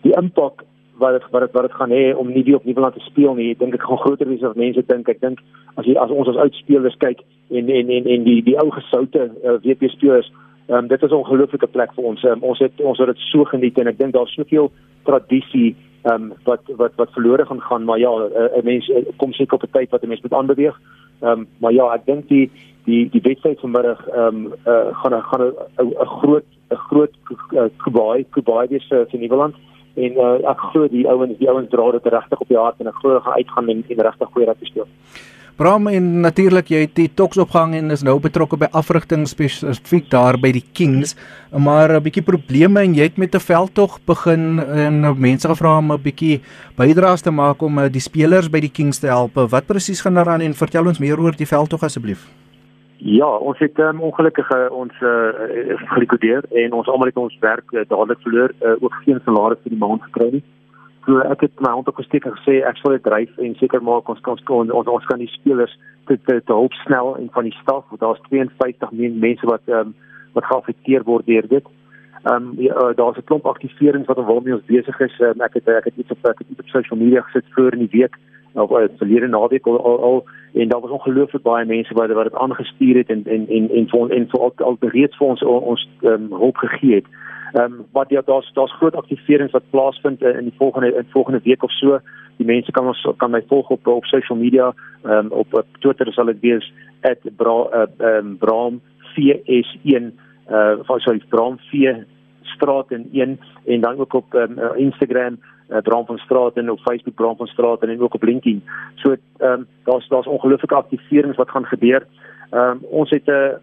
die impak wat dit wat dit wat dit gaan hê om nie die op Nieuweland te speel nie. Ek dink ek gaan groter wees as mense dink. Ek dink as jy as ons as uitspelers kyk en en en en die die ou gesoute uh, WP spelers, um, dit is 'n ongelooflike plek vir ons. Um, ons het ons het dit so geniet en ek dink daar's soveel tradisie um, wat wat wat verlore gaan gaan, maar ja, 'n uh, mens uh, kom seker op 'n tyd wat 'n mens moet aanbeweeg. Ehm um, maar ja, ek dink die die die wedstryd vanmiddag ehm um, uh, gaan gaan 'n groot 'n groot Kubai Kubai wees vir Nieuweland en uh, ek glo die ouens die ouens dra dit regtig op die hart en ek glo gaan uitgaan en, en regtig goeie rugby speel. Bram en natuurlik jy het die toks opgehang en is nou betrokke by afrigting spesifiek daar by die Kings, maar 'n bietjie probleme en jy het met 'n veldtog begin en mense gevra om 'n bietjie bydraes te maak om uh, die spelers by die Kings te help. Wat presies gaan daaraan en vertel ons meer oor die veldtog asseblief? Ja, ons het um, ongelukkig uh, ons uh, gelikodeer en ons almal het ons werk uh, dadelik verloor, uh, ook geen salaris vir die maand gekry nie. So ek het my hand op gesteek en gesê ek sal dit dryf en seker maak ons kan ons ons, ons kan die spelers te te, te hulp snel en van die staf, want daar's 52 mense wat um, wat geaffekteer word deur dit. Ehm um, ja, uh, daar's 'n klomp aktiverings wat waarmee ons besig is. Um, ek het ek het iets op ek het iets op social media gesit voor in die week of uh, verlede naweek al, al, al en daar was ongelooflik baie mense wat wat dit aangestuur het en en en en vir en vir al, al reeds vir ons ons um, hulp gegee het. Ehm um, wat ja daar's daar's groot aktiverings wat plaasvind in, die volgende in volgende week of so. Die mense kan ons kan my volg op op social media, ehm um, op, op Twitter sal dit wees @bra ehm uh, um, bram vs1 uh van sorry bram v straat in 1 en dan ook op um, Instagram uh, Bram van Straat en op Facebook Bram van Straat en ook op LinkedIn. So ehm um, daar's daar's ongelooflike aktiverings wat gaan gebeur. Ehm um, ons het 'n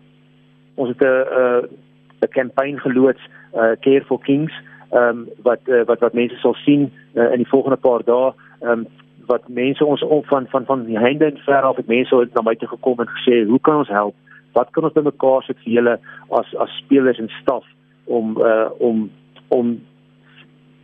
ons het 'n 'n kampanje geloods uh Care for Kings ehm um, wat uh, wat wat mense sal sien uh, in die volgende paar dae ehm um, wat mense ons op van van van die heinde en ver af het mense het na my toe gekom en gesê hoe kan ons help? Wat kan ons by mekaar sit vir julle as as spelers en staf om uh om om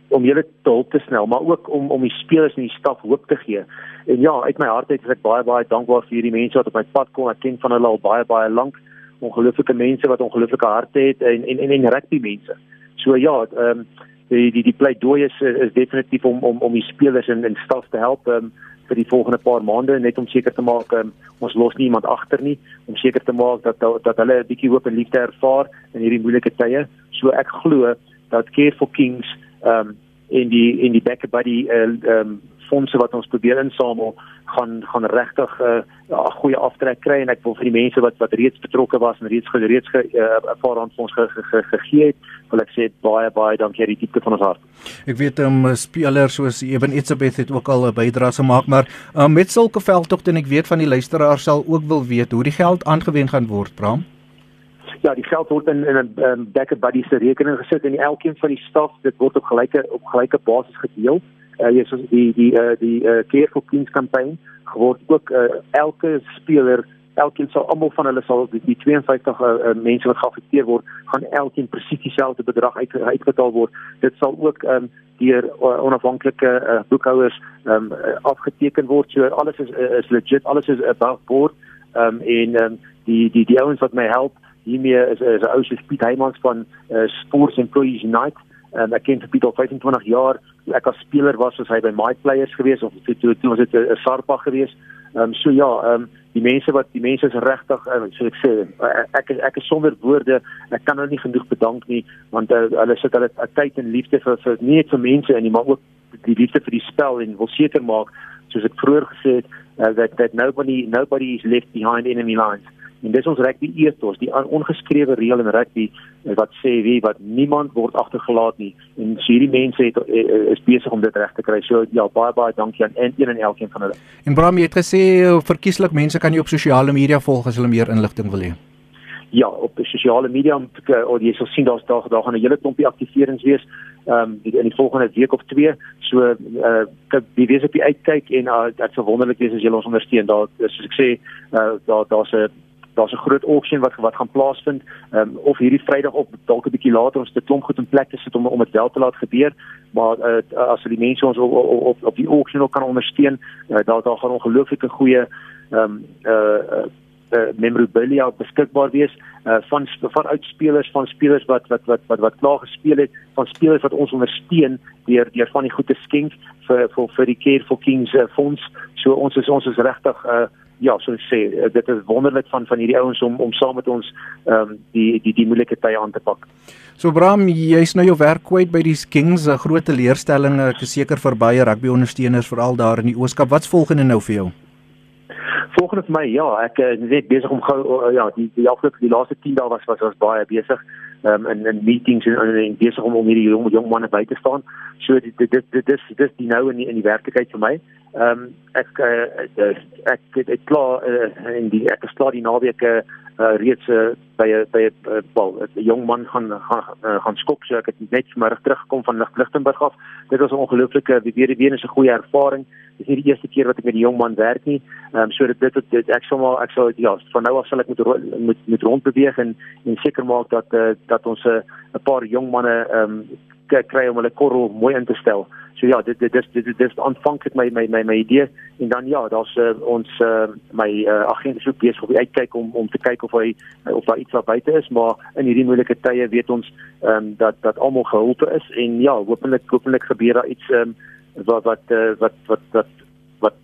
om julle te help te snel, maar ook om om die spelers en die staf hoop te gee. En ja, uit my hart uit is ek baie baie dankbaar vir hierdie mense wat op my pad kom. Ek ken van hulle al baie baie lank. Ongelooflike mense wat ongelooflike harte het en en en, en rugby mense. So ja, ehm um, die die die pleidooi is is definitief om om om die spelers en en staf te help um, vir die volgende paar maande net om seker te maak um, ons los nie iemand agter nie om seker te maak dat dat hulle 'n bietjie hoop en liefde ervaar in hierdie moeilike tye. So ek glo dat Care for Kings ehm um, en die en die back buddy uh, ehm uh, um, fondse wat ons probeer insamel gaan gaan regtig 'n uh, ja, goeie aftrek kry en ek wil vir die mense wat wat reeds betrokke was en reeds gereeds 'n ge, uh, paar rand vir ons gegee ge, ge, ge, het wil ek sê baie baie dankie uit die diepte van ons hart. Ek weet um spelers soos Eben Etzebeth het ook al 'n bydrae gemaak maar um, met sulke veldtogte en ek weet van die luisteraars sal ook wil weet hoe die geld aangewend gaan word Bram ja, die geld word in in 'n um, backer buddy se rekening gesit en elkeen van die staf dit word op gelyke op gelyke basis gedeel. Uh jy soos die die uh die uh Care for Kings kampanje word ook uh, elke speler elkeen sal almal van hulle sal die, die 52 uh, uh, mense wat geaffekteer word, gaan elkeen presies dieselfde bedrag uit, uitbetaal word. Dit sal ook um deur uh, onafhanklike uh, boekhouers um uh, afgeteken word. So alles is uh, is legit, alles is above board. Um en um die die die ouens wat my help hiermee is is 'n ou se Piet Heymans van uh, Sports Employees Unite. Um, ek ken Piet al 25 jaar. Ek as speler was as hy by My Players gewees of toe toe, toe was dit 'n Sarpa gewees. Ehm um, so ja, ehm um, die mense wat die mense is regtig uh, so ek sê ek is ek is sonder woorde. Ek kan hulle nie genoeg bedank nie want uh, hulle sit hulle tyd en liefde vir vir nie net vir mense in nie, maar ook die liefde vir die spel en wil seker maak soos ek vroeër gesê het uh, that that nobody nobody is left behind enemy lines. En dis ons rugby ethos, die ongeskrewe reël in rugby wat sê wie wat niemand word agtergelaat nie. En so hierdie mense het eh, eh, is besig om dit reg te kry. So ja, baie baie dankie aan een en elkeen van hulle. En Bram, jy het gesê eh, verkieslik mense kan jy op sosiale media volg as hulle meer inligting wil hê. Ja, op sosiale media of jy sal sien daar's daar daar gaan 'n hele klompie aktiverings wees ehm um, in die volgende week of twee. So uh kyk, weet op die uitkyk en uh, dit sou wonderlik wees as jy ons ondersteun. Daar soos ek sê, uh daar daar's 'n daar's 'n groot auksie wat wat gaan plaasvind. Um, of hierdie Vrydag op dalk 'n bietjie later ons te klomp goed in plek te sit om om dit wel te laat gebeur. Maar uh, as die mense ons op op op, op die auction ook kan ondersteun, uh, daar daar gaan ongelooflike goeie ehm um, uh, uh memorabilia beskikbaar wees uh, van van uitspelers van spelers wat wat wat wat wat klaar gespeel het van spelers wat ons ondersteun deur deur van die goeie skenk vir vir vir die Care for Kings uh, fonds so ons is ons is regtig uh, ja so sê dit is wonderlik van van hierdie ouens om om saam met ons um, die die die moeilike tye aan te pak So Bram, jy's nou jou werk kwyt by die Kings, 'n groot teleurstelling, ek is seker vir baie rugby ondersteuners veral daar in die Ooskaap. Wat's volgende nou vir jou? Volgende vir my ja, ek is uh, net besig om gou uh, ja, die die afgelope die laaste 10 dae was was was baie besig um, in in meetings en, en, en besig om om hierdie jong jong manne by te staan. So dit dit dit dis dis die nou in die, in die werklikheid vir my. Ehm um, ek uh, ek ek ek klaar uh, in die ek is klaar die naweek uh, uh, reeds uh, by by 'n wel 'n jong man gaan gaan uh, gaan skop so ek het net vanmiddag teruggekom van Lichtenburg af. Dit was 'n ongelooflike weer weer 'n goeie ervaring. Dit is nie die eerste keer wat ek met 'n jong man werk nie. Ehm um, so dit dit, dit ek sal maar ek sal ja van nou af sal ek met met met rond beweeg en en seker maak dat uh, dat ons 'n uh, paar jong manne ehm um, kry om hulle korrel mooi in te stel. So ja, dit dit dis dit, dit is aanvanklik my my my my idee en dan ja, daar's uh, ons uh, my uh, agent is ook besig om uitkyk om om te kyk of hy of daar iets wat buite is, maar in hierdie moeilike tye weet ons ehm um, dat dat almal gehelp is en ja, hopelik hopelik gebeur daar iets ehm um, wat wat uh, wat wat wat wat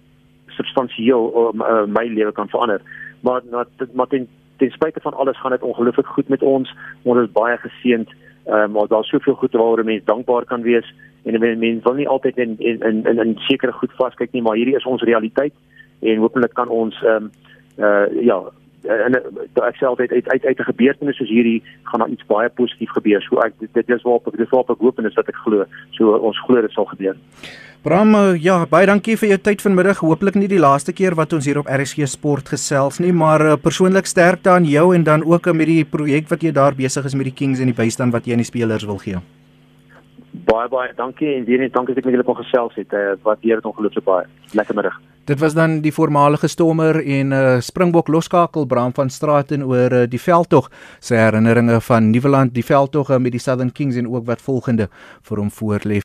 substansieel uh, my lewe kan verander. Maar maar maar ten, ten spyte van alles gaan dit ongelooflik goed met ons. Ons is baie geseënd. Ehm uh, maar daar's soveel goed waaroor mense dankbaar kan wees en mense wil nie altyd in in in in, in sekere goed vaskyk nie, maar hierdie is ons realiteit en hopelik kan ons ehm um, uh ja en ek sê altyd uit uit uit 'n gebeurtenis soos hierdie gaan daar iets baie positief gebeur. So ek dit is waarop ek dis waarop ek hoop en dis wat ek glo. So ons glo dit sal gebeur. Bram, eh, ja, baie dankie vir jou tyd vanmiddag. Hooplik nie die laaste keer wat ons hier op RSG Sport gesels nie, maar uh, persoonlik sterkte aan jou en dan ook met die projek wat jy daar besig is met die Kings en die bystand wat jy aan die spelers wil gee. Baie baie dankie en weer net dankie dat ek met julle kon gesels het. Uh, wat hier het ongelooflik baie. Lekker middag. Dit was dan die voormalige stormer en uh, Springbok loskakel Bram van Straaten oor uh, die veldtog. Sy herinneringe van Nieuweland, die veldtog uh, met die Southern Kings en ook wat volgende vir hom voorlê.